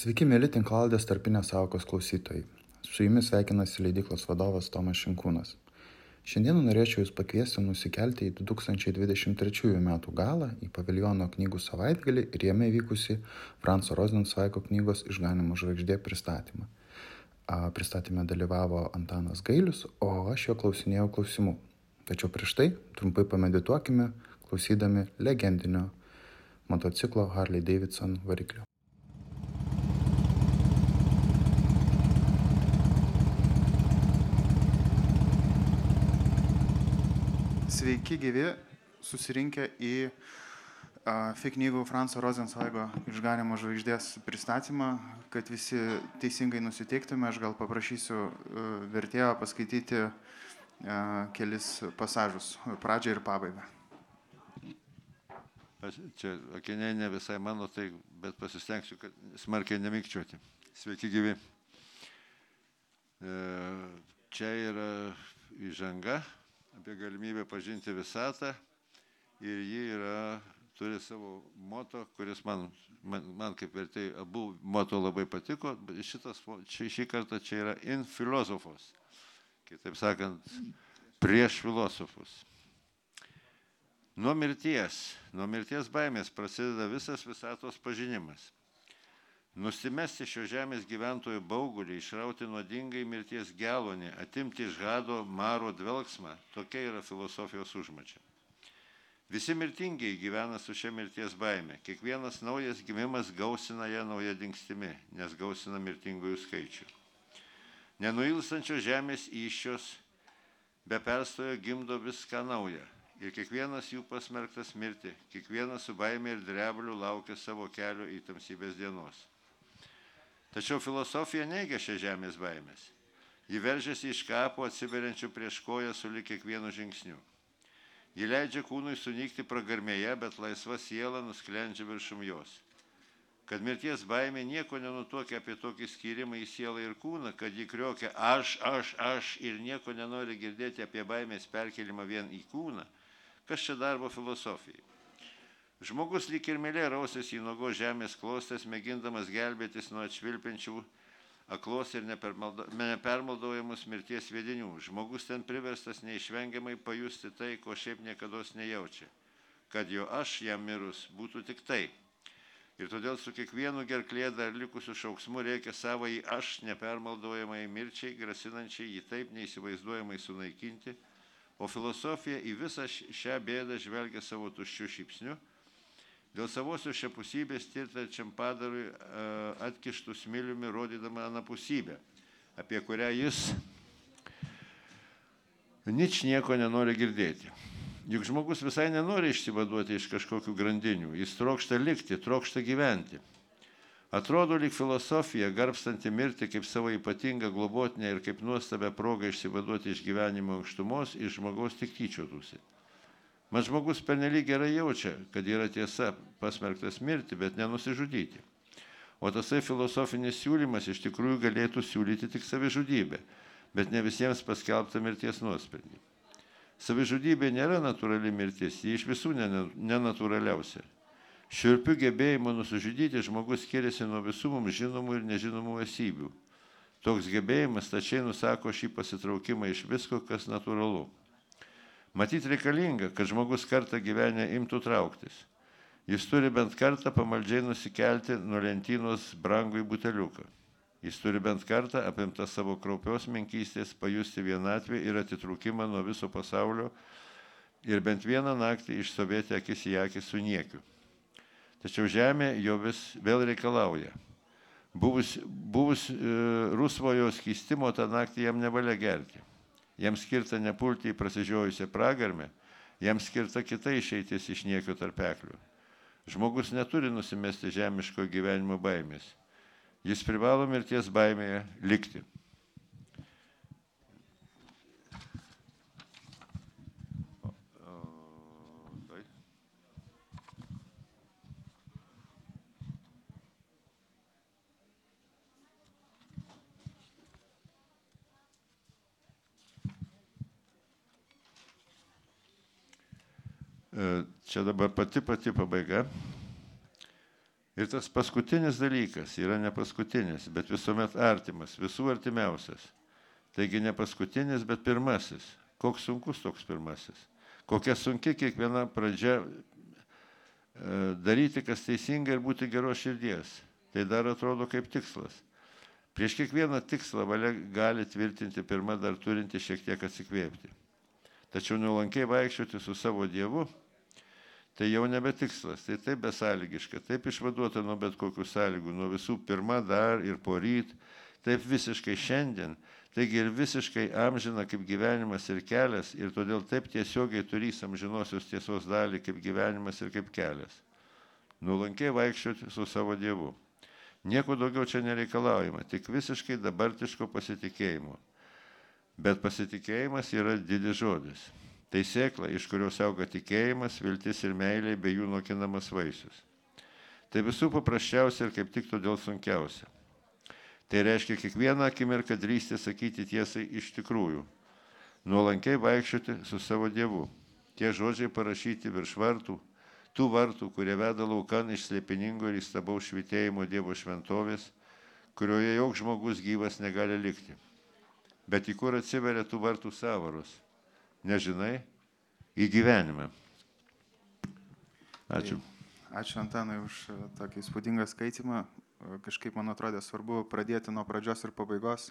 Sveiki, mėly tinklaldės tarpinės saukos klausytojai. Su jumis sveikinasi leidyklos vadovas Tomas Šinkūnas. Šiandien norėčiau Jūs pakviesti nusikelti į 2023 m. galą, į paviljono knygų savaitgalį ir jame vykusi Franco Rosensvaiko knygos Išganimo žvaigždė pristatymą. Pristatymė dalyvavo Antanas Gailius, o aš jo klausinėjau klausimų. Tačiau prieš tai trumpai pamedituokime, klausydami legendinio motociklo Harley Davidson variklio. Sveiki gyvi, susirinkę į FI knygų Franco Rosensvaigo išganimo žvaigždės pristatymą, kad visi teisingai nusiteiktume, aš gal paprašysiu vertėjo paskaityti kelis pasažus, pradžią ir pabaigą. Čia akiniai ne visai mano, tai, bet pasistengsiu, kad smarkiai nemikčiuoti. Sveiki gyvi. Čia yra įžanga apie galimybę pažinti visatą ir ji yra, turi savo moto, kuris man, man, man kaip vertėjai abu moto labai patiko, bet šitas, šį, šį kartą čia yra in filosofos. Kitaip sakant, prieš filosofus. Nuo mirties, nuo mirties baimės prasideda visas visatos pažinimas. Nusimesti šio žemės gyventojų baugulį, išrauti nuodingai mirties gelonį, atimti iš gado maro dvelgsmą - tokia yra filosofijos užmačia. Visi mirtingiai gyvena su šia mirties baime. Kiekvienas naujas gimimas gausina ją nauja dingstimi, nes gausina mirtingųjų skaičių. Nenuilstančios žemės iššios be perstojo gimdo viską naują ir kiekvienas jų pasmerktas mirti, kiekvienas su baime ir drebliu laukia savo kelio į tamsybės dienos. Tačiau filosofija neigia šią žemės baimės. Ji veržiasi iš kapo atsiveriančių prieš koją su lik kiekvienu žingsniu. Ji leidžia kūnui sunykti pragarmėje, bet laisva siela nusklendžia viršum jos. Kad mirties baimė nieko nenutokia apie tokį skyrimą į sielą ir kūną, kad ji kriokia aš, aš, aš ir nieko nenori girdėti apie baimės perkelimą vien į kūną, Kas čia darbo filosofijai? Žmogus lyg ir mėlė rausės į nuogo žemės klostės, mėgindamas gelbėtis nuo atšvilpiančių aklos ir nepermaldaujamus mirties vedinių. Žmogus ten priverstas neišvengiamai pajusti tai, ko šiaip niekada nejaučia. Kad jo aš jam mirus būtų tik tai. Ir todėl su kiekvienu gerklė dar likusiu šauksmu reikia savo į aš nepermaldaujamai mirčiai, grasinančiai jį taip neįsivaizduojamai sunaikinti o filosofija į visą šią bėdą žvelgia savo tuščiu šypsniu, dėl savosios šiapusybės tirtačiam padarui atkištų smiliumi rodydama anapusybę, apie kurią jis nič nieko nenori girdėti. Juk žmogus visai nenori išsivaduoti iš kažkokių grandinių, jis trokšta likti, trokšta gyventi. Atrodo lyg filosofija, garbstanti mirti kaip savo ypatingą globotinę ir kaip nuostabę progą išsivaduoti iš gyvenimo aukštumos, iš žmogaus tik tyčiotųsi. Mat žmogus pernelyg gerai jaučia, kad yra tiesa pasmerktas mirti, bet nenusižudyti. O tasai filosofinis siūlymas iš tikrųjų galėtų siūlyti tik savižudybę, bet ne visiems paskelbta mirties nuosprendį. Savižudybė nėra natūrali mirtis, ji iš visų nenatūraliausia. Širpių gebėjimų nusižudyti žmogus skiriasi nuo visų mums žinomų ir nežinomų esybių. Toks gebėjimas tačiai nusako šį pasitraukimą iš visko, kas natūralu. Matyt reikalinga, kad žmogus kartą gyvenę imtų trauktis. Jis turi bent kartą pamaldžiai nusikelti nuo lentynos brangų į buteliuką. Jis turi bent kartą apimta savo kraupios menkystės pajusti vienatvę ir atitrūkimą nuo viso pasaulio ir bent vieną naktį išstovėti akis į akį su niekiu. Tačiau žemė jo vis vėl reikalauja. Buvus, buvus e, rusvojo skystimo tą naktį jam nevalia gerti. Jam skirta nepulti į prasižiojusią pragarmę, jam skirta kita išeitis iš niekio tarpeklių. Žmogus neturi nusimesti žemiško gyvenimo baimės. Jis privalo mirties baimėje likti. Čia dabar pati pati pabaiga. Ir tas paskutinis dalykas yra ne paskutinis, bet visuomet artimas, visų artimiausias. Taigi ne paskutinis, bet pirmasis. Koks sunkus toks pirmasis. Kokia sunki kiekviena pradžia e, daryti, kas teisinga ir būti geros širdies. Tai dar atrodo kaip tikslas. Prieš kiekvieną tikslą valia gali tvirtinti pirmą dar turinti šiek tiek atsikvėpti. Tačiau nuolankiai vaikščioti su savo Dievu tai jau nebe tikslas, tai taip besąlygiška, taip išvaduota nuo bet kokių sąlygų, nuo visų pirma dar ir poryt, taip visiškai šiandien, taigi ir visiškai amžina kaip gyvenimas ir kelias ir todėl taip tiesiogiai turys amžinosios tiesos dalį kaip gyvenimas ir kaip kelias. Nulankiai vaikščioti su savo Dievu. Nieko daugiau čia nereikalaujama, tik visiškai dabartiško pasitikėjimo. Bet pasitikėjimas yra didis žodis. Tai sėkla, iš kurios auga tikėjimas, viltis ir meilė bei jų nokinamas vaisius. Tai visų paprasčiausia ir kaip tik todėl sunkiausia. Tai reiškia kiekvieną akimirką drįsti sakyti tiesai iš tikrųjų. Nuolankiai vaikščioti su savo Dievu. Tie žodžiai parašyti virš vartų, tų vartų, kurie veda laukan iš slėpiningo ir įstabaus švitėjimo Dievo šventovės, kurioje joks žmogus gyvas negali likti. Bet į kur atsiveria tų vartų savaros? Nežinai, į gyvenimą. Ačiū. Tai, ačiū Antanai už e, tokį įspūdingą skaitimą. E, kažkaip man atrodė svarbu pradėti nuo pradžios ir pabaigos,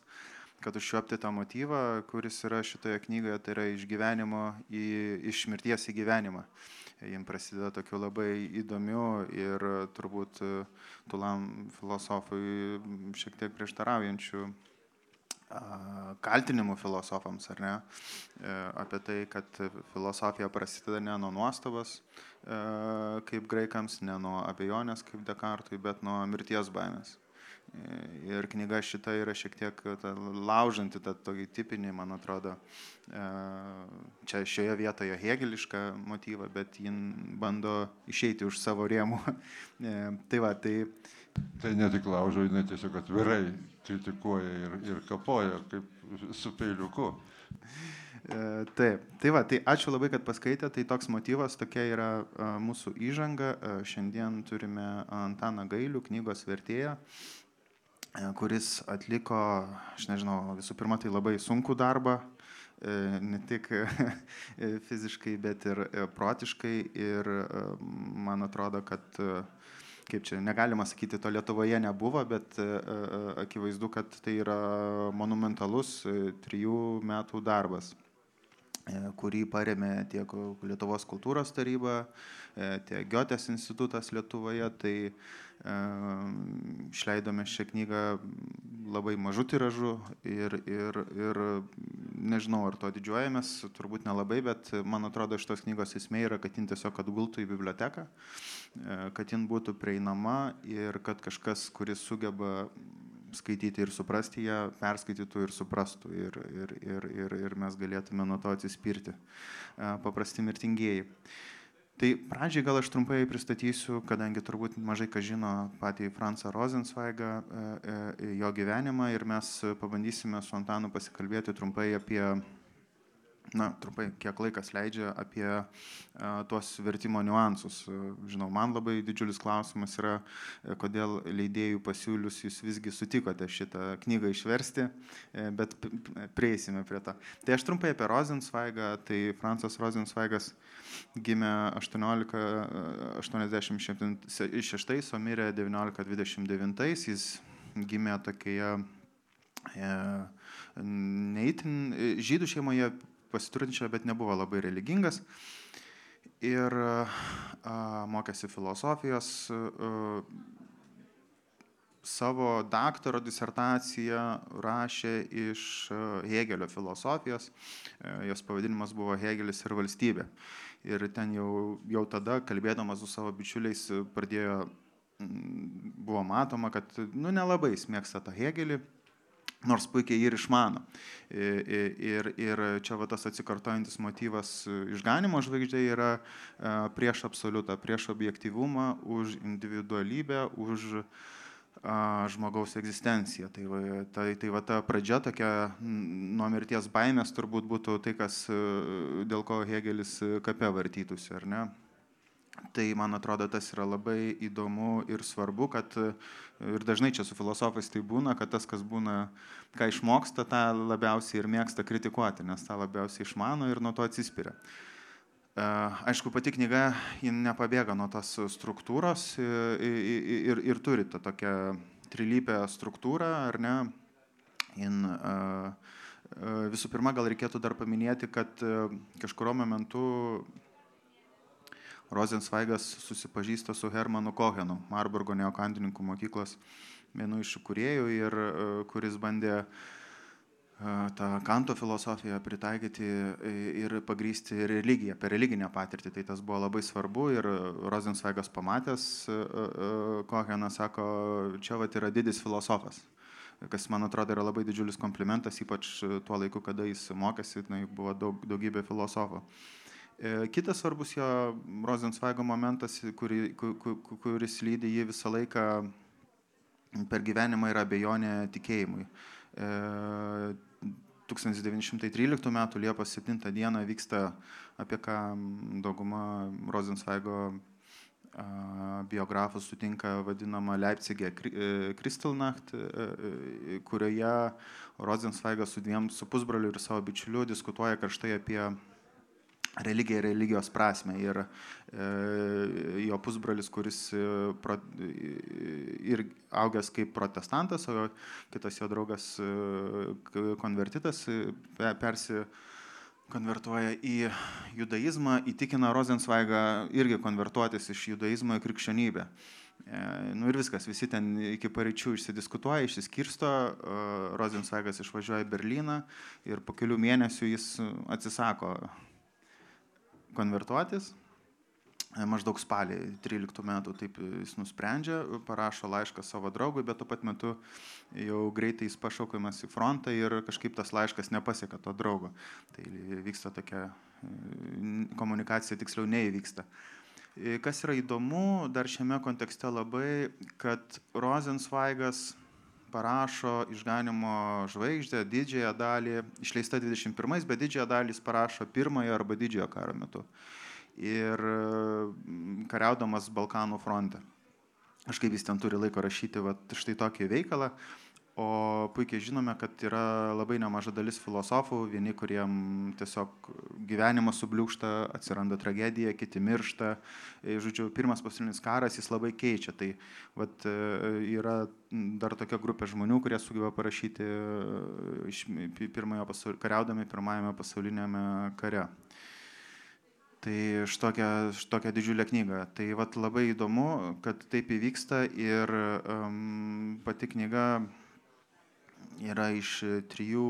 kad užšiopti tą motyvą, kuris yra šitoje knygoje, tai yra iš gyvenimo į, iš mirties į gyvenimą. Jim prasideda tokiu labai įdomiu ir turbūt e, tulam filosofui šiek tiek prieštaraujančiu kaltinimų filosofams, ar ne, e, apie tai, kad filosofija prasideda ne nuo nuostabos, e, kaip graikams, ne nuo abejonės, kaip Dekartui, bet nuo mirties baimės. E, ir knyga šita yra šiek tiek ta, laužanti tą tokį tipinį, man atrodo, čia šioje vietoje hegelišką motyvą, bet jin bando išeiti už savo rėmų. tai va, tai Tai ne tik laužo, jinai tiesiog atvirai kritikuoja ir, ir kapoja kaip su peiliuku. E, taip, tai va, tai ačiū labai, kad paskaitė, tai toks motyvas, tokia yra e, mūsų įžanga. E, šiandien turime Antaną Gailių, knygos vertėją, kuris atliko, aš nežinau, visų pirma, tai labai sunku darbą, ne tik fiziškai, bet ir protiškai. Ir man atrodo, kad kaip čia negalima sakyti, to Lietuvoje nebuvo, bet e, e, akivaizdu, kad tai yra monumentalus e, trijų metų darbas kurį paremė tiek Lietuvos kultūros taryba, tiek Giotės institutas Lietuvoje. Tai išleidome šią knygą labai mažu tiražu ir, ir, ir nežinau, ar to didžiuojamės, turbūt nelabai, bet man atrodo, šitos knygos esmė yra, kad jin tiesiog atgultų į biblioteką, kad jin būtų prieinama ir kad kažkas, kuris sugeba skaityti ir suprasti ją, perskaitytų ir suprastų ir, ir, ir, ir, ir mes galėtume nuo to atsispirti. Paprasti mirtingieji. Tai pradžiai gal aš trumpai pristatysiu, kadangi turbūt mažai kas žino patį Fransą Rosenzweigą, e, e, jo gyvenimą ir mes pabandysime su Antanu pasikalbėti trumpai apie na, trumpai, kiek laikas leidžia apie a, tuos vertimo niuansus. Žinau, man labai didžiulis klausimas yra, e, kodėl leidėjų pasiūlius jūs visgi sutikote šitą knygą išversti, e, bet prieisime prie to. Tai aš trumpai apie Rosenzweigą, tai Francas Rosenzweigas gimė 1886, o mirė 1929, jis gimė tokioje e, neįtin žydų šeimoje pasiturinčio, bet nebuvo labai religingas. Ir a, mokėsi filosofijos. A, savo daktaro disertaciją rašė iš Hegelio filosofijos. Jos pavadinimas buvo Hegelis ir valstybė. Ir ten jau, jau tada, kalbėdamas su savo bičiuliais, pradėjo, buvo matoma, kad nu, nelabai mėgsta tą Hegelį nors puikiai ir išmano. Ir, ir čia va tas atsikartojantis motyvas išganimo žvaigždė yra prieš absoliutą, prieš objektivumą, už individualybę, už žmogaus egzistenciją. Tai va, tai, tai va ta pradžia tokia nuo mirties baimės turbūt būtų tai, kas, dėl ko Hegelis kape vartytųsi, ar ne? Tai man atrodo, tas yra labai įdomu ir svarbu, kad ir dažnai čia su filosofais tai būna, kad tas, kas būna, ką išmoksta, tą labiausiai ir mėgsta kritikuoti, nes tą labiausiai išmano ir nuo to atsispiria. E, aišku, pati knyga nepabėga nuo tos struktūros ir, ir, ir turi tą tokią trilypę struktūrą, ar ne? In, uh, visų pirma, gal reikėtų dar paminėti, kad kažkurio momentu Rozensvaigas susipažįsta su Hermanu Kohenu, Marburgo neokantininkų mokyklos vienu iš kuriejų ir kuris bandė tą kanto filosofiją pritaikyti ir pagrysti religiją, per religinę patirtį. Tai tas buvo labai svarbu ir Rozensvaigas pamatęs Koheną sako, čia vat yra didis filosofas kas man atrodo yra labai didžiulis komplimentas, ypač tuo laiku, kada jis mokėsi, tai buvo daug, daugybė filosofų. E, kitas svarbus jo Rozensvaigo momentas, kuri, kuris lydi jį visą laiką per gyvenimą, yra abejonė tikėjimui. 1913 m. Liepos 7 d. vyksta, apie ką dauguma Rozensvaigo biografų sutinka vadinama Leipzigė e, e, kurioje Rozensvaigas su dviem su pusbroliu ir savo bičiuliu diskutuoja karštai apie religiją ir religijos prasme. Ir e, jo pusbrolis, kuris e, pro, ir augęs kaip protestantas, o kitas jo draugas e, konvertitas e, persi konvertuoja į judaizmą, įtikina Rozensvaigą irgi konvertuotis iš judaizmo į krikščionybę. E, nu ir viskas, visi ten iki pareičių išsidiskutuoja, išsiskirsto, e, Rozensvaigas išvažiuoja į Berliną ir po kelių mėnesių jis atsisako konvertuotis. E, maždaug spalį 13 metų taip jis nusprendžia, parašo laišką savo draugui, bet tuo pat metu jau greitai jis pašaukiamas į frontą ir kažkaip tas laiškas nepasiekia to draugo. Tai vyksta tokia e, komunikacija, tiksliau neįvyksta. E, kas yra įdomu dar šiame kontekste labai, kad Rosenzweigas parašo išganimo žvaigždę, didžiąją dalį, išleista 21, bet didžiąją dalį jis parašo pirmojo arba didžiojo karo metu. Ir mm, kariaudamas Balkanų fronte. Aš kaip jis ten turi laiko rašyti va, štai tokį veikalą. O puikiai žinome, kad yra labai nemaža dalis filosofų, vieni, kuriem tiesiog gyvenimas subliūkšta, atsiranda tragedija, kiti miršta. E, žodžiu, pirmas pasaulinis karas jis labai keičia. Tai vat, e, yra dar tokia grupė žmonių, kurie sugeba parašyti e, pasaul... kariaudami pirmajame pasaulinėme kare. Tai štokia, štokia didžiulė knyga. Tai vat, labai įdomu, kad taip įvyksta ir um, pati knyga yra iš e, trijų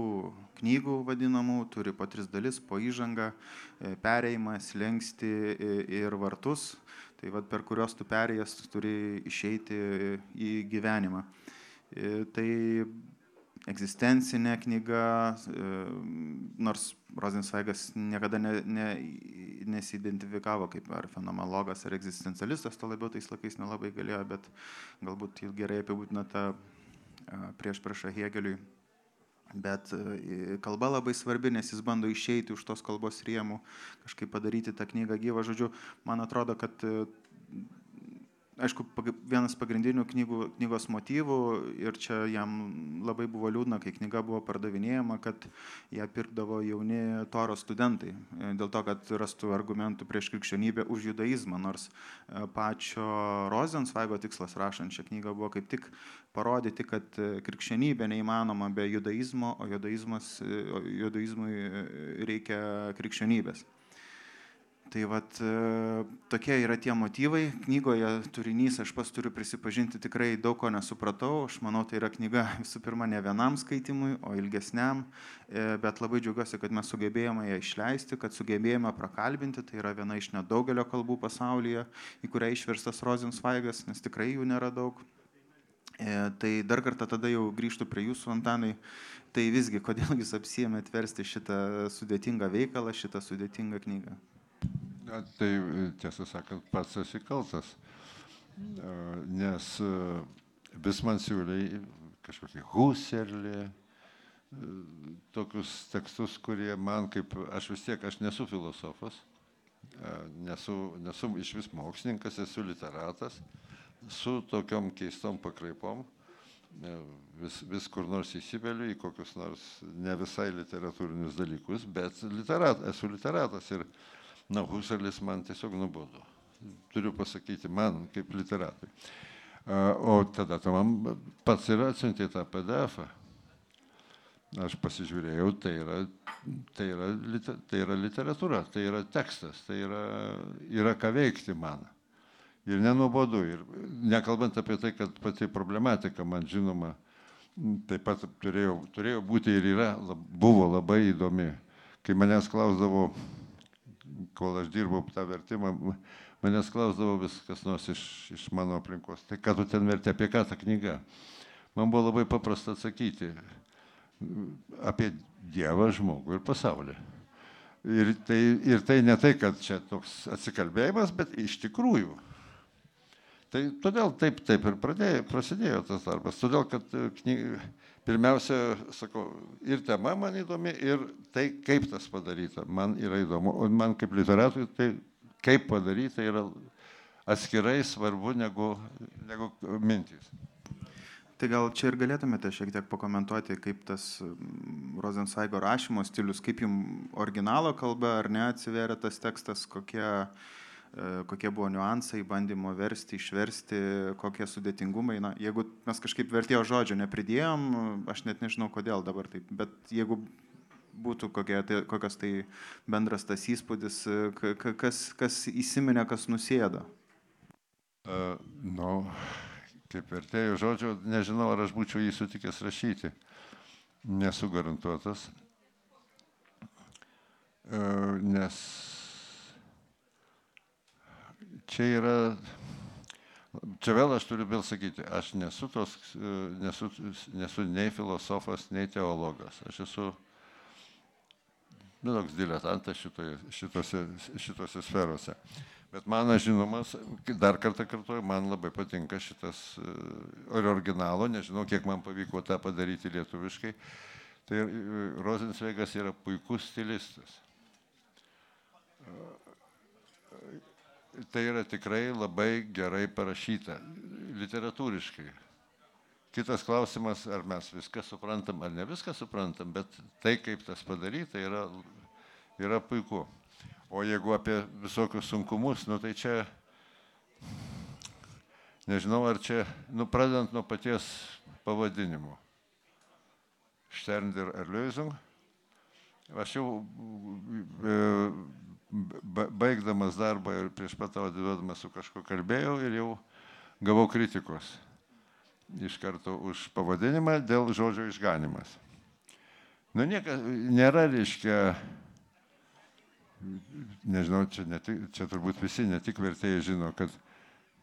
knygų vadinamų, turi po tris dalis, po įžangą, e, perėjimą, slengsti e, ir vartus, tai vad per kurios tu perėjęs turi išeiti į gyvenimą. Tai egzistencinė knyga, nors Rosensveigas niekada ne, ne, nesidentifikavo kaip ar fenomenologas, ar egzistencialistas, to labiau tais laikais nelabai galėjo, bet galbūt gerai apibūdina tą prieš priešą Hegeliui. Bet kalba labai svarbi, nes jis bando išeiti už tos kalbos rėmų, kažkaip padaryti tą knygą gyvą. Žodžiu, man atrodo, kad aišku, vienas pagrindinių knygų, knygos motyvų ir čia jam labai buvo liūdna, kai knyga buvo pardavinėjama, kad ją pirkdavo jauni toro studentai, e, dėl to, kad rastų argumentų prieš krikščionybę už judaizmą, nors e, pačio Rozensvaigo tikslas rašant šią knygą buvo kaip tik parodyti, kad e, krikščionybė neįmanoma be judaizmo, o judaizmui reikia krikščionybės. Tai vat e, tokie yra tie motyvai. Knygoje turinys, aš pas turiu prisipažinti, tikrai daug ko nesupratau. Aš manau, tai yra knyga visų pirma ne vienam skaitimui, o ilgesniam. E, bet labai džiaugiuosi, kad mes sugebėjome ją išleisti, kad sugebėjome prakalbinti. Tai yra viena iš nedaugelio kalbų pasaulyje, į kurią išverstas Rozinsvaigas, nes tikrai jų nėra daug. E, tai dar kartą tada jau grįžtų prie jūsų, Antanai. Tai visgi, kodėl jūs apsijėmėt versti šitą sudėtingą veikalą, šitą sudėtingą knygą? Tai tiesą sakant, pats esi kaltas, nes vis man siūlė kažkokį huserlį, tokius tekstus, kurie man kaip, aš vis tiek, aš nesu filosofas, nesu, nesu iš vis mokslininkas, esu literatas, su tokiom keistom pakraipom vis, vis kur nors įsiveliu į kokius nors ne visai literatūrinius dalykus, bet literat, esu literatas ir, na, Huselis man tiesiog nubodo. Turiu pasakyti, man kaip literatui. O tada tu man pats ir atsiuntė tą PDF. -ą. Aš pasižiūrėjau, tai yra, tai, yra, tai yra literatūra, tai yra tekstas, tai yra, yra ką veikti man ir nenuobodu. Ir nekalbant apie tai, kad pati problematika man žinoma taip pat turėjo, turėjo būti ir yra, buvo labai įdomi. Kai manęs klausdavo, kol aš dirbau tą vertimą, manęs klausdavo vis kas nors iš, iš mano aplinkos. Tai ką tu ten verti, apie ką ta knyga? Man buvo labai paprasta atsakyti apie Dievą, žmogų ir pasaulį. Ir tai, ir tai ne tai, kad čia toks atsikalbėjimas, bet iš tikrųjų Tai todėl taip, taip ir pradėjo, prasidėjo tas darbas. Todėl, kad e, knyg... pirmiausia, sakau, ir tema man įdomi, ir tai, kaip tas padaryta, man yra įdomu. O man kaip literatui, tai kaip padaryta yra atskirai svarbu negu, negu mintys. Tai gal čia ir galėtumėte šiek tiek pakomentuoti, kaip tas Rosensaigo rašymo stilius, kaip jums originalo kalba ar ne atsiveria tas tekstas, kokie kokie buvo niuansai bandymo versti, išversti, kokie sudėtingumai. Na, jeigu mes kažkaip vertėjo žodžio nepridėjom, aš net nežinau kodėl dabar taip, bet jeigu būtų kokie, tai, kokios tai bendras tas įspūdis, kas, kas įsiminė, kas nusėdo? Uh, nu, kaip vertėjų žodžio, nežinau, ar aš būčiau jį sutikęs rašyti. Nesu garantuotas. Uh, nes čia yra, čia vėl aš turiu vėl sakyti, aš nesu, tos, nesu, nesu nei filosofas, nei teologas. Aš esu nu, toks diletantas šitoje, šitose, šitose sferose. Bet man, žinomas, dar kartą kartuoju, man labai patinka šitas ir originalo, nežinau, kiek man pavyko tą padaryti lietuviškai. Tai Rosensveigas yra puikus stilistas tai yra tikrai labai gerai parašyta, literatūriškai. Kitas klausimas, ar mes viską suprantam, ar ne viską suprantam, bet tai, kaip tas padaryta, yra, yra puiku. O jeigu apie visokius sunkumus, nu tai čia, nežinau, ar čia, nu pradedant nuo paties pavadinimo. Sterndir Erlösung. Aš jau e, baigdamas darbą ir prieš pat tavo atiduodamas su kažkuo kalbėjau ir jau gavau kritikos iš karto už pavadinimą dėl žodžio išganimas. Nu, nieka, nėra, reiškia, nežinau, čia, ne tik, čia turbūt visi, ne tik vertėjai žino, kad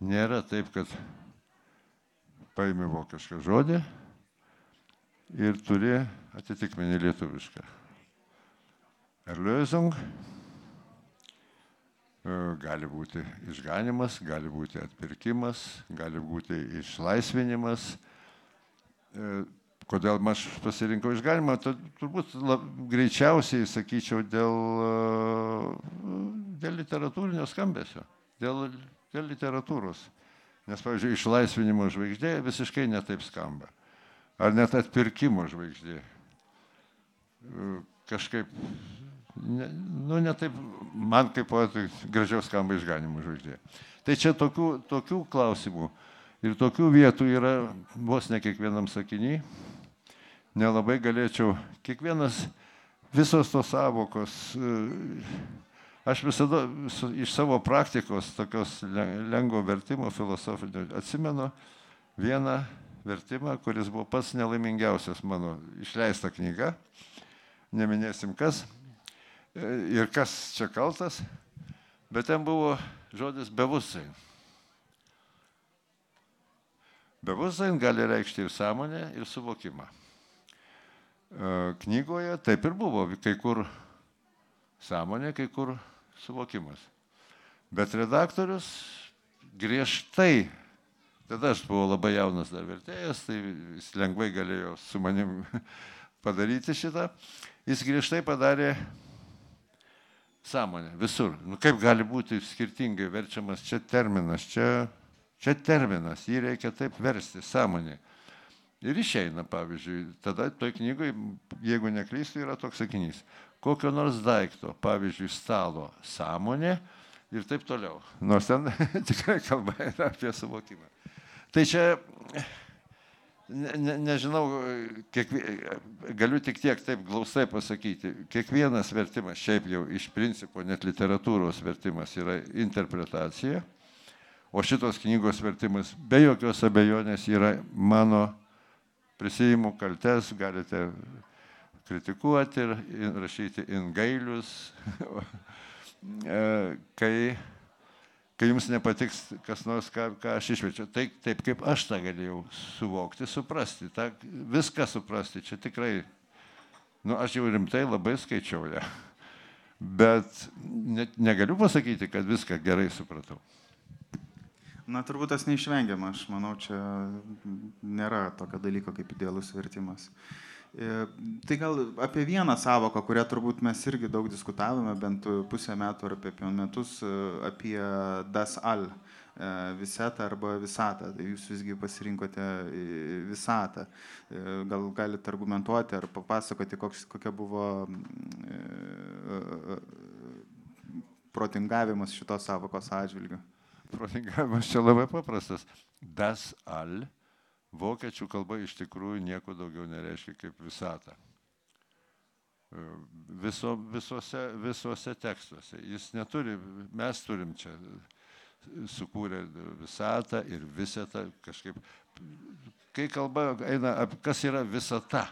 nėra taip, kad paimi vokišką žodį ir turi atitikmenį lietuvišką. Erlösung gali būti išganimas, gali būti atpirkimas, gali būti išlaisvinimas. E, kodėl aš pasirinkau išganimą? Turbūt lab, greičiausiai, sakyčiau, dėl, e, dėl literatūrinio skambesio, dėl, dėl literatūros. Nes, pavyzdžiui, išlaisvinimo žvaigždė visiškai netaip skamba. Ar net atpirkimo žvaigždė. Kažkaip ne, nu, ne taip, man kaip poetui gražiau skamba išganimų žvaigždė. Tai čia tokių, tokių klausimų ir tokių vietų yra vos ne kiekvienam sakiniui. Nelabai galėčiau, kiekvienas, visos tos savokos, aš visada iš savo praktikos, tokios lengvo vertimo filosofinio, atsimenu vieną vertimą, kuris buvo pats nelaimingiausias mano išleista knyga, neminėsim kas, ir kas čia kaltas, bet ten buvo žodis bevusai. Bevusai gali reikšti ir sąmonę, ir suvokimą. E, knygoje taip ir buvo, kai kur sąmonė, kai kur suvokimas. Bet redaktorius griežtai, tada aš buvau labai jaunas dar vertėjas, tai jis lengvai galėjo su manim padaryti šitą, jis griežtai padarė Sąmonė, visur. Nu, kaip gali būti skirtingai verčiamas čia terminas, čia, čia terminas, jį reikia taip versti, sąmonė. Ir išeina, pavyzdžiui, tada toj knygoje, jeigu neklystu, yra toks sakinys. Kokio nors daikto, pavyzdžiui, stalo sąmonė ir taip toliau. Nors ten tikrai kalba yra apie suvokimą. Tai čia ne, ne, nežinau, kiek, galiu tik tiek taip glaustai pasakyti. Kiekvienas vertimas, šiaip jau iš principo net literatūros vertimas yra interpretacija, o šitos knygos vertimas be jokios abejonės yra mano prisijimų kaltes, galite kritikuoti ir rašyti ingailius, e, kai kai jums nepatiks kas nors, ką, ką aš išvečiu. Tai taip, kaip aš tą galėjau suvokti, suprasti, tą, viską suprasti, čia tikrai, nu, aš jau rimtai labai skaičiau ją. Bet ne, negaliu pasakyti, kad viską gerai supratau. Na, turbūt tas neišvengiama, aš manau, čia nėra tokio dalyko kaip idealus vertimas. Uh, tai gal apie vieną savoką, kurią turbūt mes irgi daug diskutavome, bent pusę metų ar apie metus, e, apie das al e, visetą arba visatą. Tai jūs visgi pasirinkote visatą. Gal galite argumentuoti ar papasakoti, koks, kokia buvo protingavimas šitos savokos atžvilgiu. Protingavimas čia labai paprastas. Das al vokiečių kalba iš tikrųjų nieko daugiau nereiškia kaip visata. E, viso, visose, visose tekstuose. Jis neturi, mes turim čia sukūrę visatą ir visatą kažkaip. Kai kalba eina, kas yra visata,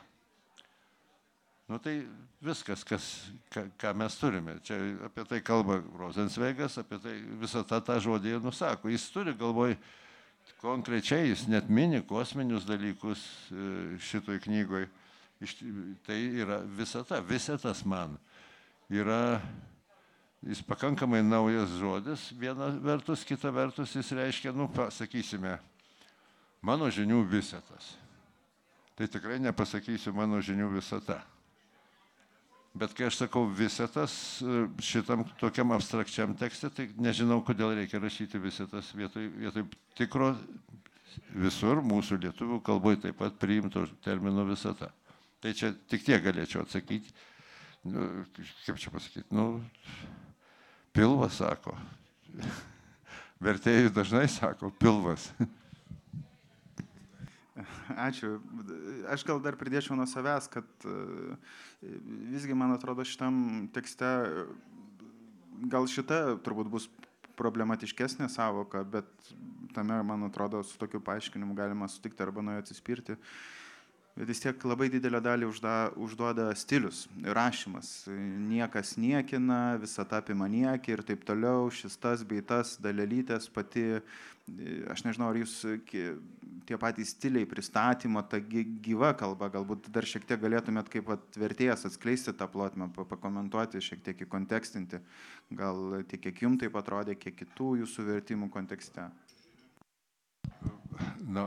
nu tai viskas, kas, ką, ką mes turime. Čia apie tai kalba Rosensveigas, apie tai visata tą žodį nusako. Jis turi galvoj konkrečiai jis net mini kosminius dalykus e, šitoj knygoj. Tai yra visata, visatas man. Yra jis pakankamai naujas žodis, viena vertus, kita vertus jis reiškia, nu, pasakysime, mano žinių visatas. Tai tikrai nepasakysiu mano žinių visata. Bet kai aš sakau visetas e, šitam tokiam abstrakčiam tekste, tai nežinau, kodėl reikia rašyti visetas vietoj, vietoj tikro visur mūsų lietuvių kalboje taip pat priimto termino visata. Tai čia tik tiek galėčiau atsakyti. Nu, kaip čia pasakyti? Nu, pilvas sako. Vertėjai dažnai sako pilvas. Ačiū. Aš gal dar pridėčiau nuo savęs, kad e, visgi, man atrodo, šitam tekste gal šita turbūt bus problematiškesnė savoka, bet tame, man atrodo, su tokiu paaiškinimu galima sutikti arba nuo jo atsispirti. Bet vis tiek labai didelę dalį užda, užduoda stilius, rašymas. Niekas niekina, visą tą apima niekį ir taip toliau, šis tas bei tas, dalelytės pati aš nežinau, ar jūs tie patys stiliai pristatymo, ta gyva kalba, galbūt dar šiek tiek galėtumėt kaip vertėjas atskleisti tą plotmę, pakomentuoti, šiek tiek įkontekstinti, gal tiek kiek jums taip atrodė, kiek kitų jūsų vertimų kontekste. Na,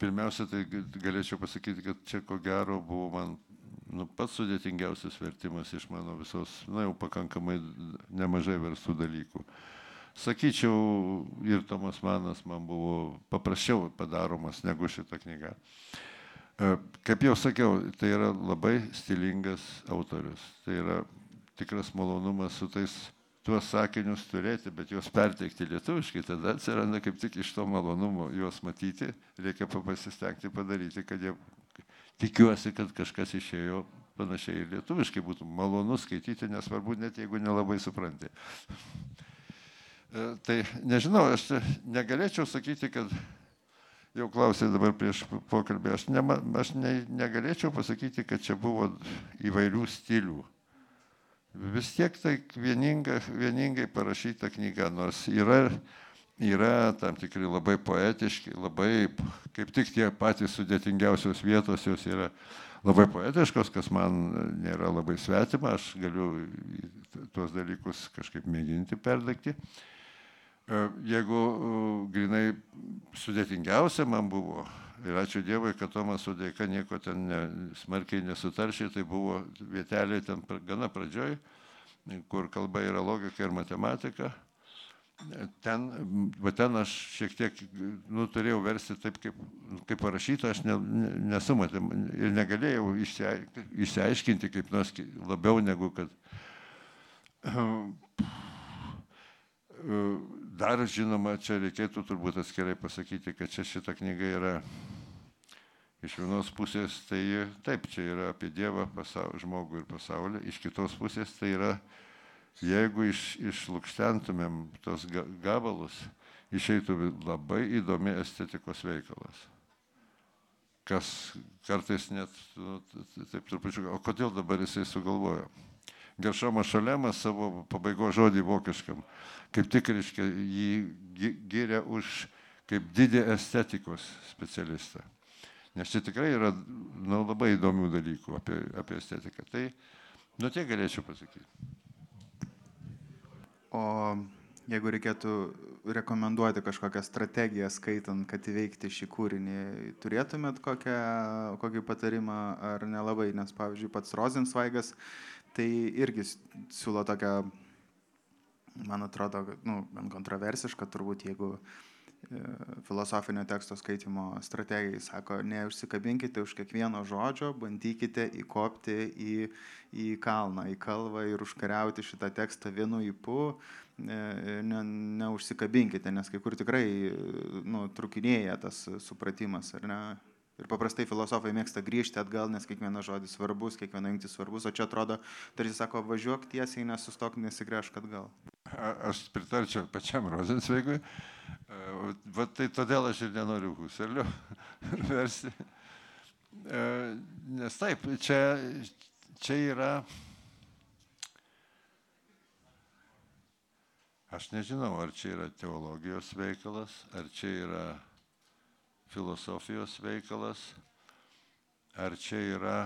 pirmiausia, tai galėčiau pasakyti, kad čia ko gero buvo man nu, pats sudėtingiausias vertimas iš mano visos, na jau pakankamai nemažai verstų dalykų. Uh, sakyčiau, ir Tomas Manas man buvo paprasčiau padaromas negu šita knyga. E, kaip jau sakiau, tai yra labai stilingas autorius. Tai yra tikras malonumas su tais tuos sakinius turėti, bet juos perteikti lietuviškai, tada atsiranda kaip tik iš to malonumo juos matyti, reikia pasistengti padaryti, kad jie, tikiuosi, kad kažkas išėjo panašiai ir lietuviškai būtų malonu skaityti, nesvarbu, net jeigu nelabai supranti. E, tai nežinau, aš negalėčiau sakyti, kad jau klausė dabar prieš pokalbį, aš, ne, aš ne, negalėčiau pasakyti, kad čia buvo įvairių stilių. Vis tiek tai vieninga, vieningai parašyta knyga, nors yra, yra tam tikri labai poetiški, labai, kaip tik tie patys sudėtingiausios vietos jos yra labai poetiškos, kas man nėra labai svetima, aš galiu tuos dalykus kažkaip mėginti perdakti. E, jeigu e, grinai sudėtingiausia man buvo, ir ačiū Dievui, kad Tomas su dėka nieko ten ne, smarkiai nesutaršiai, tai buvo vietelė ten gana pradžioj, kur kalba yra logika ir matematika. Ten, va ten aš šiek tiek nu, turėjau versti taip, kaip, kaip parašyta, aš ne, ne, nesu matėm ir negalėjau išsiaiškinti kaip nors labiau negu kad Dar žinoma, čia reikėtų turbūt atskirai pasakyti, kad čia šita knyga yra iš vienos pusės, tai taip, čia yra apie Dievą, pasaulį, žmogų ir pasaulį, iš kitos pusės tai yra, jeigu iš, išlūkštentumėm tos gabalus, išeitų labai įdomi estetikos veikalas. Kas kartais net, nu, taip trupučiu, o kodėl dabar jisai sugalvojo? Geršomas Šalemas savo pabaigo žodį vokiškam, kaip tik reiškia jį gyrė už kaip didį estetikos specialistą. Nes čia tikrai yra nu, labai įdomių dalykų apie, apie estetiką. Tai, nu tiek galėčiau pasakyti. O jeigu reikėtų rekomenduoti kažkokią strategiją skaitant, kad įveikti šį kūrinį, turėtumėt kokią, kokį patarimą ar nelabai, nes pavyzdžiui pats Rozinsvaigas tai irgi siūlo tokią, man atrodo, nu, kontroversišką turbūt, jeigu e, filosofinio teksto skaitimo strategijai sako, neužsikabinkite už kiekvieno žodžio, bandykite įkopti į, į kalną, į kalvą ir užkariauti šitą tekstą vienu įpu, e, ne, neužsikabinkite, nes kai kur tikrai nu, trukinėja tas supratimas, ar ne, Ir paprastai filosofai mėgsta grįžti atgal, nes kiekvienas žodis svarbus, kiekviena jungtis svarbus, o čia atrodo, tarsi sako, važiuok tiesiai, nesustok, nesigręžk atgal. A, aš pritarčiau pačiam Rozensveigui, va tai todėl aš ir nenoriu Huselio versti. Nes taip, čia, čia yra, aš nežinau, ar čia yra teologijos veikalas, ar čia yra filosofijos veikalas, ar čia yra,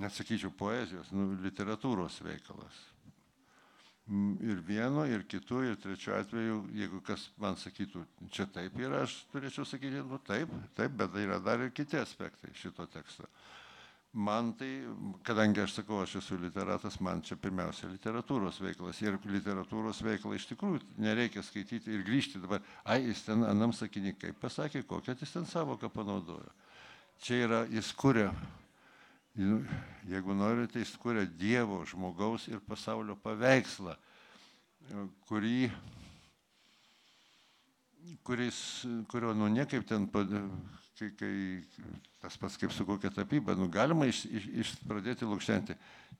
nesakyčiau, poezijos, nu, literatūros veikalas. Mm, ir vieno, ir kitų, ir trečiu atveju, jeigu kas man sakytų, čia taip yra, aš turėčiau sakyti, nu taip, taip, bet yra dar ir kiti aspektai šito teksto man tai, kadangi aš sakau, aš esu literatas, man čia pirmiausia literatūros veiklas. Ir literatūros veiklą iš tikrųjų nereikia skaityti ir grįžti dabar, ai, jis ten anam sakinį kaip pasakė, kokią jis ten savoką panaudojo. Čia yra, jis kuria, jeigu norite, jis kuria Dievo, žmogaus ir pasaulio paveikslą, kurį kuris, kurio, nu, niekaip ten kai, kai tas pats kaip su kokia tapyba, nu, galima iš, iš, iš pradėti lūkštenti.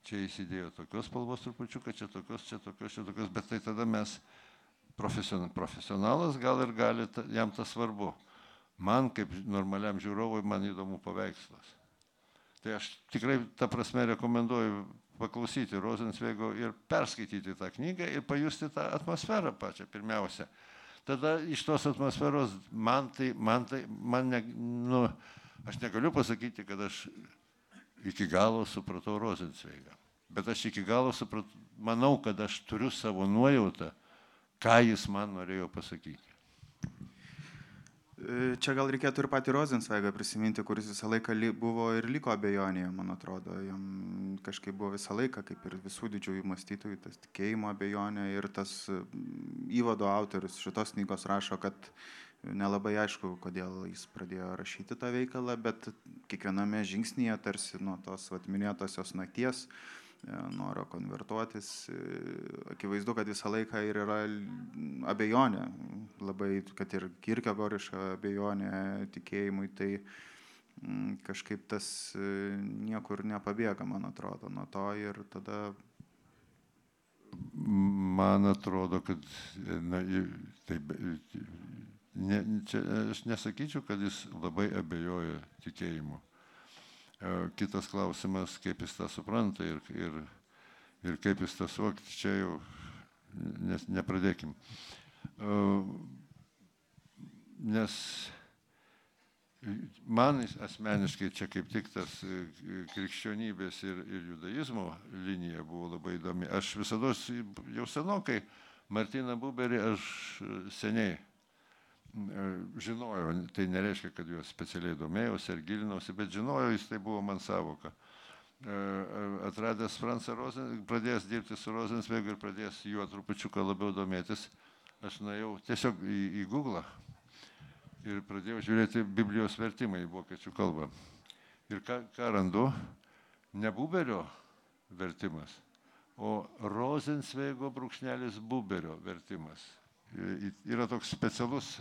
Čia įsidėjo tokios spalvos trupučiuką, čia tokios, čia tokios, čia tokios, bet tai tada mes profesion, profesionalas gal ir gali, ta, jam tas svarbu. Man kaip normaliam žiūrovui, man įdomu paveikslas. Tai aš tikrai tą prasme rekomenduoju paklausyti Rozensvego ir perskaityti tą knygą ir pajusti tą atmosferą pačią pirmiausia tada iš tos atmosferos man tai, man tai, man ne, nu, aš negaliu pasakyti, kad aš iki galo supratau Rozencveigą. Bet aš iki galo supratau, manau, kad aš turiu savo nuojautą, ką jis man norėjo pasakyti. Čia gal reikėtų ir patį Rozensveigą prisiminti, kuris visą laiką buvo ir liko abejonėje, man atrodo. Jam kažkaip buvo visą laiką, kaip ir visų didžiųjų mąstytojų, tas tikėjimo abejonė ir tas įvado autorius šitos knygos rašo, kad nelabai aišku, kodėl jis pradėjo rašyti tą veikalą, bet kiekviename žingsnyje, tarsi nuo tos atminėtosios nakties, E, noro konvertuotis. E, akivaizdu, kad visą laiką ir yra abejonė, labai, kad ir kirkegoriška abejonė tikėjimui, tai mm, kažkaip tas e, niekur nepabėga, man atrodo, nuo to ir tada. Man atrodo, kad na, taip, ne, čia, aš nesakyčiau, kad jis labai abejoja tikėjimu. E, kitas klausimas, kaip jis tą supranta ir, ir, ir kaip jis tą suvokti, čia jau nes, nepradėkim. E, nes man asmeniškai čia kaip tik tas e, krikščionybės ir, ir judaizmo linija buvo labai įdomi. Aš visada jau senokai Martiną Buberį aš seniai E, žinojau, tai nereiškia, kad juos specialiai domėjausi ar gilinausi, bet žinojau, jis tai buvo man savoka. atradęs Fransą Rozen, pradėjęs dirbti su Rosensveigu ir pradėjęs juo trupučiuką labiau domėtis, aš nuėjau tiesiog į, į Google ir pradėjau žiūrėti Biblijos vertimą į vokiečių kalbą. Ir ką, ką randu? Ne Buberio vertimas, o Rosensveigo brūkšnelis Buberio vertimas. Yra toks specialus,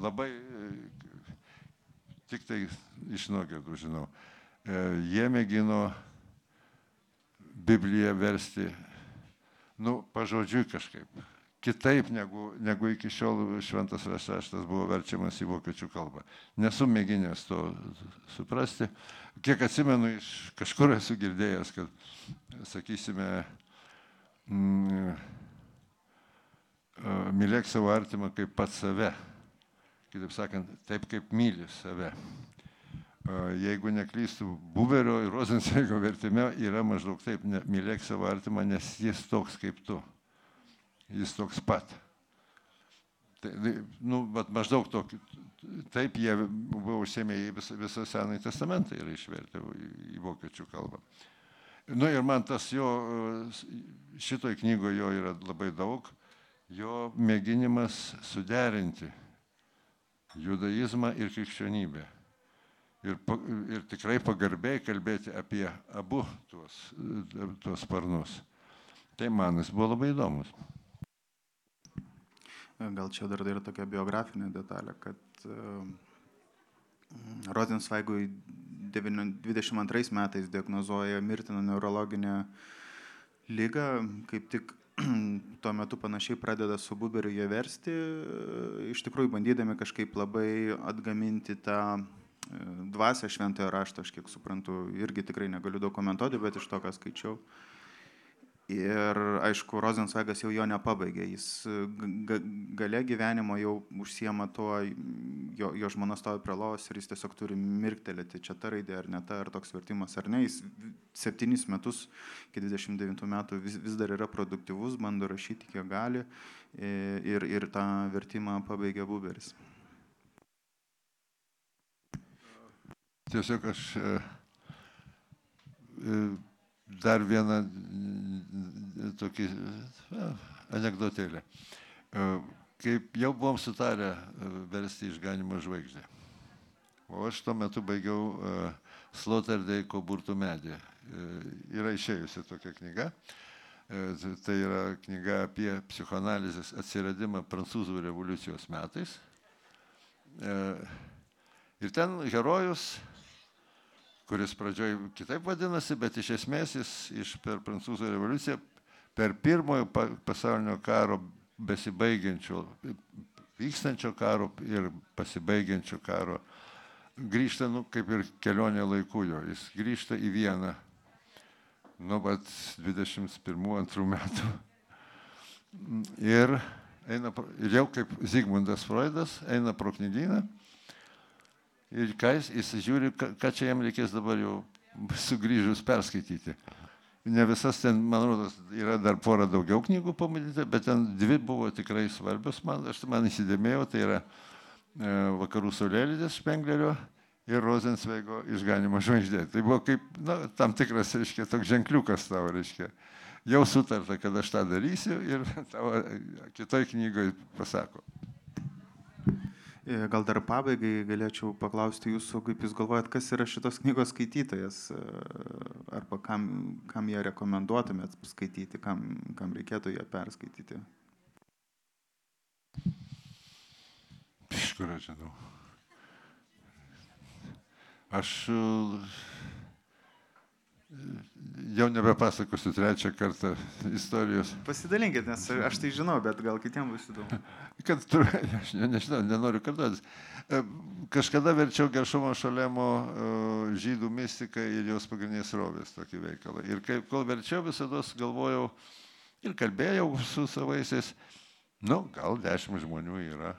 labai tik tai iš nuogėdų žinau. E, jie mėgino Bibliją versti, nu, pažodžiui kažkaip, kitaip negu, negu iki šiol šventas raštas buvo verčiamas į vokiečių kalbą. Nesu mėginęs to suprasti. Kiek atsimenu, iš kažkur esu girdėjęs, kad, sakysime, mm, mylėk savo artimą kaip pat save kitaip sakant, taip kaip myli save. Jeigu neklystų Buberio ir Rozensveigo vertime, yra maždaug taip, ne, mylėk savo artimą, nes jis toks kaip tu. Jis toks pat. Tai, tai nu, bet maždaug tokį, taip jie buvo užsėmę į visą, visą Senąjį testamentą ir išvertė į, į vokiečių kalbą. Nu ir man tas jo, šitoj knygoje jo yra labai daug, jo mėginimas suderinti judaizmą ir krikščionybę. Ir, ir tikrai pagarbiai kalbėti apie abu tuos, tuos sparnus. Tai man jis buvo labai įdomus. Gal čia dar yra tokia biografinė detalė, kad uh, Rozensvaigui 22 metais diagnozuoja mirtiną neurologinę lygą, kaip tik tuo metu panašiai pradeda su Buberiu jie versti, iš tikrųjų bandydami kažkaip labai atgaminti tą e, dvasę šventojo rašto, aš kiek suprantu, irgi tikrai negaliu dokumentuoti, bet iš to, ką skaičiau. Ir aišku, Rozensvagas jau jo nepabaigė, jis ga, gale gyvenimo jau užsiema tuo, jo, jo žmona stovi prie lovos ir jis tiesiog turi mirktelėti, čia ta raidė ar ne ta, ar toks vertimas ar ne. Jis septynis metus, iki 29 metų vis, vis dar yra produktyvus, bando rašyti kiek gali ir, ir tą vertimą pabaigė Buberis. Tiesiog aš e, e, dar vieną tokį anegdotėlį. E, kaip jau buvom sutarę e, versti išganimo žvaigždę. O aš tuo metu baigiau e, Sloterdėjko burtų medį. Yra išėjusi tokia knyga. Tai yra knyga apie psichoanalizės atsiradimą prancūzų revoliucijos metais. Ir ten herojus kuris pradžioj kitaip vadinasi, bet iš esmės jis iš per Prancūzų revoliuciją, per pirmojo pasaulinio karo besibaigiančio, vykstančio karo ir pasibaigiančio karo grįžta, nu, kaip ir kelionė laikų jo, jis grįžta į vieną nuo pat 21-2 metų. Ir, eina, ir jau kaip Zygmundas Freudas eina pro knygyną Ir ką jis, jis žiūri, ką čia jam reikės dabar jau sugrįžus perskaityti. Ne visas ten, man rodos, yra dar pora daugiau knygų pamatyti, bet ten dvi buvo tikrai svarbios man, aš man įsidėmėjau, tai yra e, Vakarų Saulėlydės Špenglerio ir Rosensveigo išganimo žvaigždė. Tai buvo kaip, na, tam tikras, reiškia, toks ženkliukas tavo, reiškia. Jau sutarta, kad aš tą darysiu ir tavo kitoj knygoje pasako. E, gal dar pabaigai galėčiau paklausti jūsų, kaip jūs galvojat, kas yra šitos knygos skaitytojas, e, arba kam, kam ją rekomenduotumėt skaityti, kam, kam reikėtų ją perskaityti? Iš kur aš žinau? Aš Jau nebepasakosiu trečią kartą istorijos. Pasidalinkit, nes aš tai žinau, bet gal kitiems bus įdomu. Kad, aš ne, nežinau, nenoriu kartuotis. E, kažkada verčiau Geršomo Šalemo e, žydų mistiką ir jos pagrindinės rovės tokį veikalą. Ir kaip, kol verčiau visada galvojau ir kalbėjau su savaisiais, nu, gal dešimt žmonių yra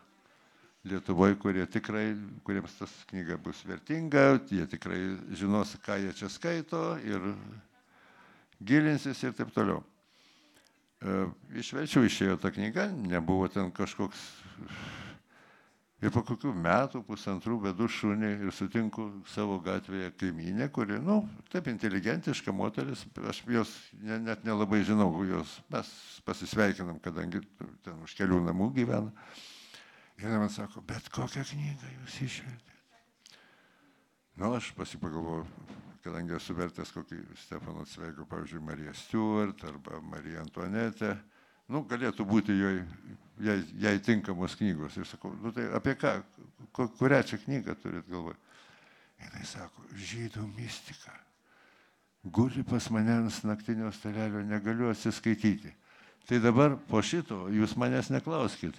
Lietuvoje, kurie tikrai, kuriems tas knyga bus vertinga, jie tikrai žinos, ką jie čia skaito ir gilinsis ir taip toliau. E, Išverčiau išėjo ta knyga, nebuvo ten kažkoks Ir po kokių metų, pusantrų vedu šunį ir sutinku savo gatvėje kaiminę, kuri, na, nu, taip inteligentiška moteris, aš jos ne, net nelabai žinau, jos mes pasisveikinam, kadangi ten už kelių namų gyvena. Ir man sako, bet kokią knygą jūs išvertėte? Na, nu, aš pasipagalvoju, kadangi esu vertęs kokį Stefano Cveigo, pavyzdžiui, Mariją Stewart arba Mariją Antuanetę, nu, galėtų būti jai, jai, jai tinkamos knygos. Ir sakau, nu tai apie ką, kurią čia knygą turit galvoje? Jis sako, žydų mistika. Guli pas mane ant naktinio stalelio, negaliu atsiskaityti. Tai dabar po šito jūs manęs neklauskit.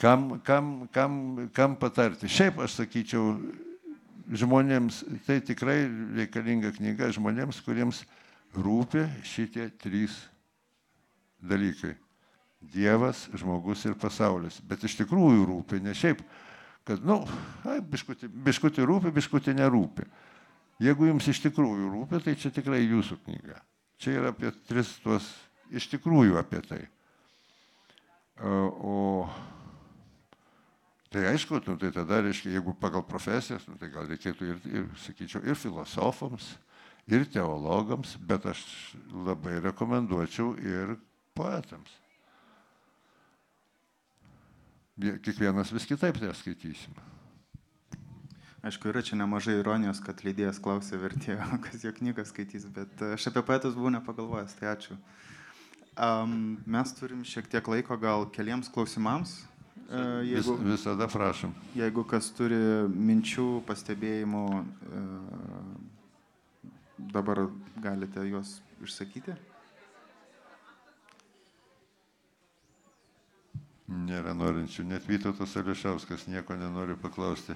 Kam, kam, kam, kam patarti? Šiaip aš sakyčiau, žmonėms, tai tikrai reikalinga knyga žmonėms, kuriems rūpi šitie trys dalykai. Dievas, žmogus ir pasaulis. Bet iš tikrųjų rūpi, ne šiaip, kad, na, nu, biškuti, biškuti rūpi, biškuti nerūpi. Jeigu jums iš tikrųjų rūpi, tai čia tikrai jūsų knyga. Čia yra apie tris tuos, iš tikrųjų apie tai. O tai aišku, nu, tai tada reiškia, jeigu pagal profesijas, nu, tai gal reikėtų ir, ir, sakyčiau, ir filosofams, ir teologams, bet aš labai rekomenduočiau ir poetams. Kiekvienas vis kitaip tai skaitysim. Aišku, yra čia nemažai ironijos, kad leidėjas klausė vertėjo, kas jo knygą skaitys, bet aš apie poetus buvau nepagalvojęs, tai ačiū. Um, mes turim šiek tiek laiko gal keliems klausimams. Jeigu, Vis, visada prašom. Jeigu kas turi minčių, pastebėjimų, dabar galite juos išsakyti. Nėra norinčių, net Vytautas Ališauskas nieko nenori paklausti.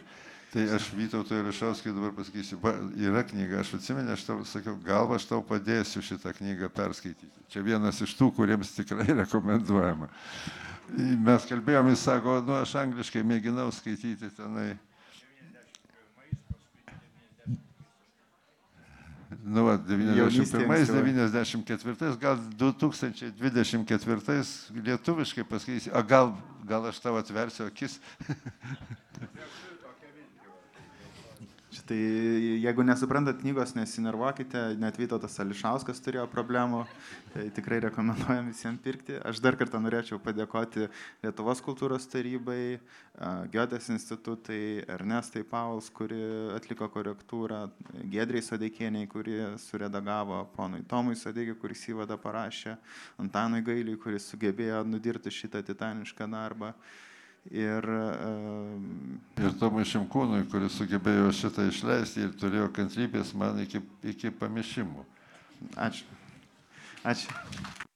Tai aš Vytauto Ališauskai dabar pasakysiu, yra knyga, aš atsimenu, aš tau sakiau, gal aš tau padėsiu šitą knygą perskaityti. Čia vienas iš tų, kuriems tikrai rekomenduojama. Mes kalbėjom, jis sako, nu aš angliškai mėginau skaityti tenai. Nu, va, 91-94, gal 2024 lietuviškai pasakysi, o gal, gal aš tavo atversiu akis. Tai jeigu nesuprantat knygos, nesinervuokite, net Vytautas Ališauskas turėjo problemų, tai tikrai rekomenduojam visiems pirkti. Aš dar kartą norėčiau padėkoti Lietuvos kultūros tarybai, Giotės institutai, Ernestai Pauls, kuri atliko korektūrą, Gedriai Sadeikieniai, kuri suredagavo, ponui Tomui Sadeikiai, kuris įvadą parašė, Antanui Gailiui, kuris sugebėjo nudirti šitą titanišką darbą. Ir, uh, ir Tomui Šimkūnui, kuris sugebėjo šitą išleisti ir turėjo kantrybės man iki, iki pamišimų. Ačiū. Ačiū.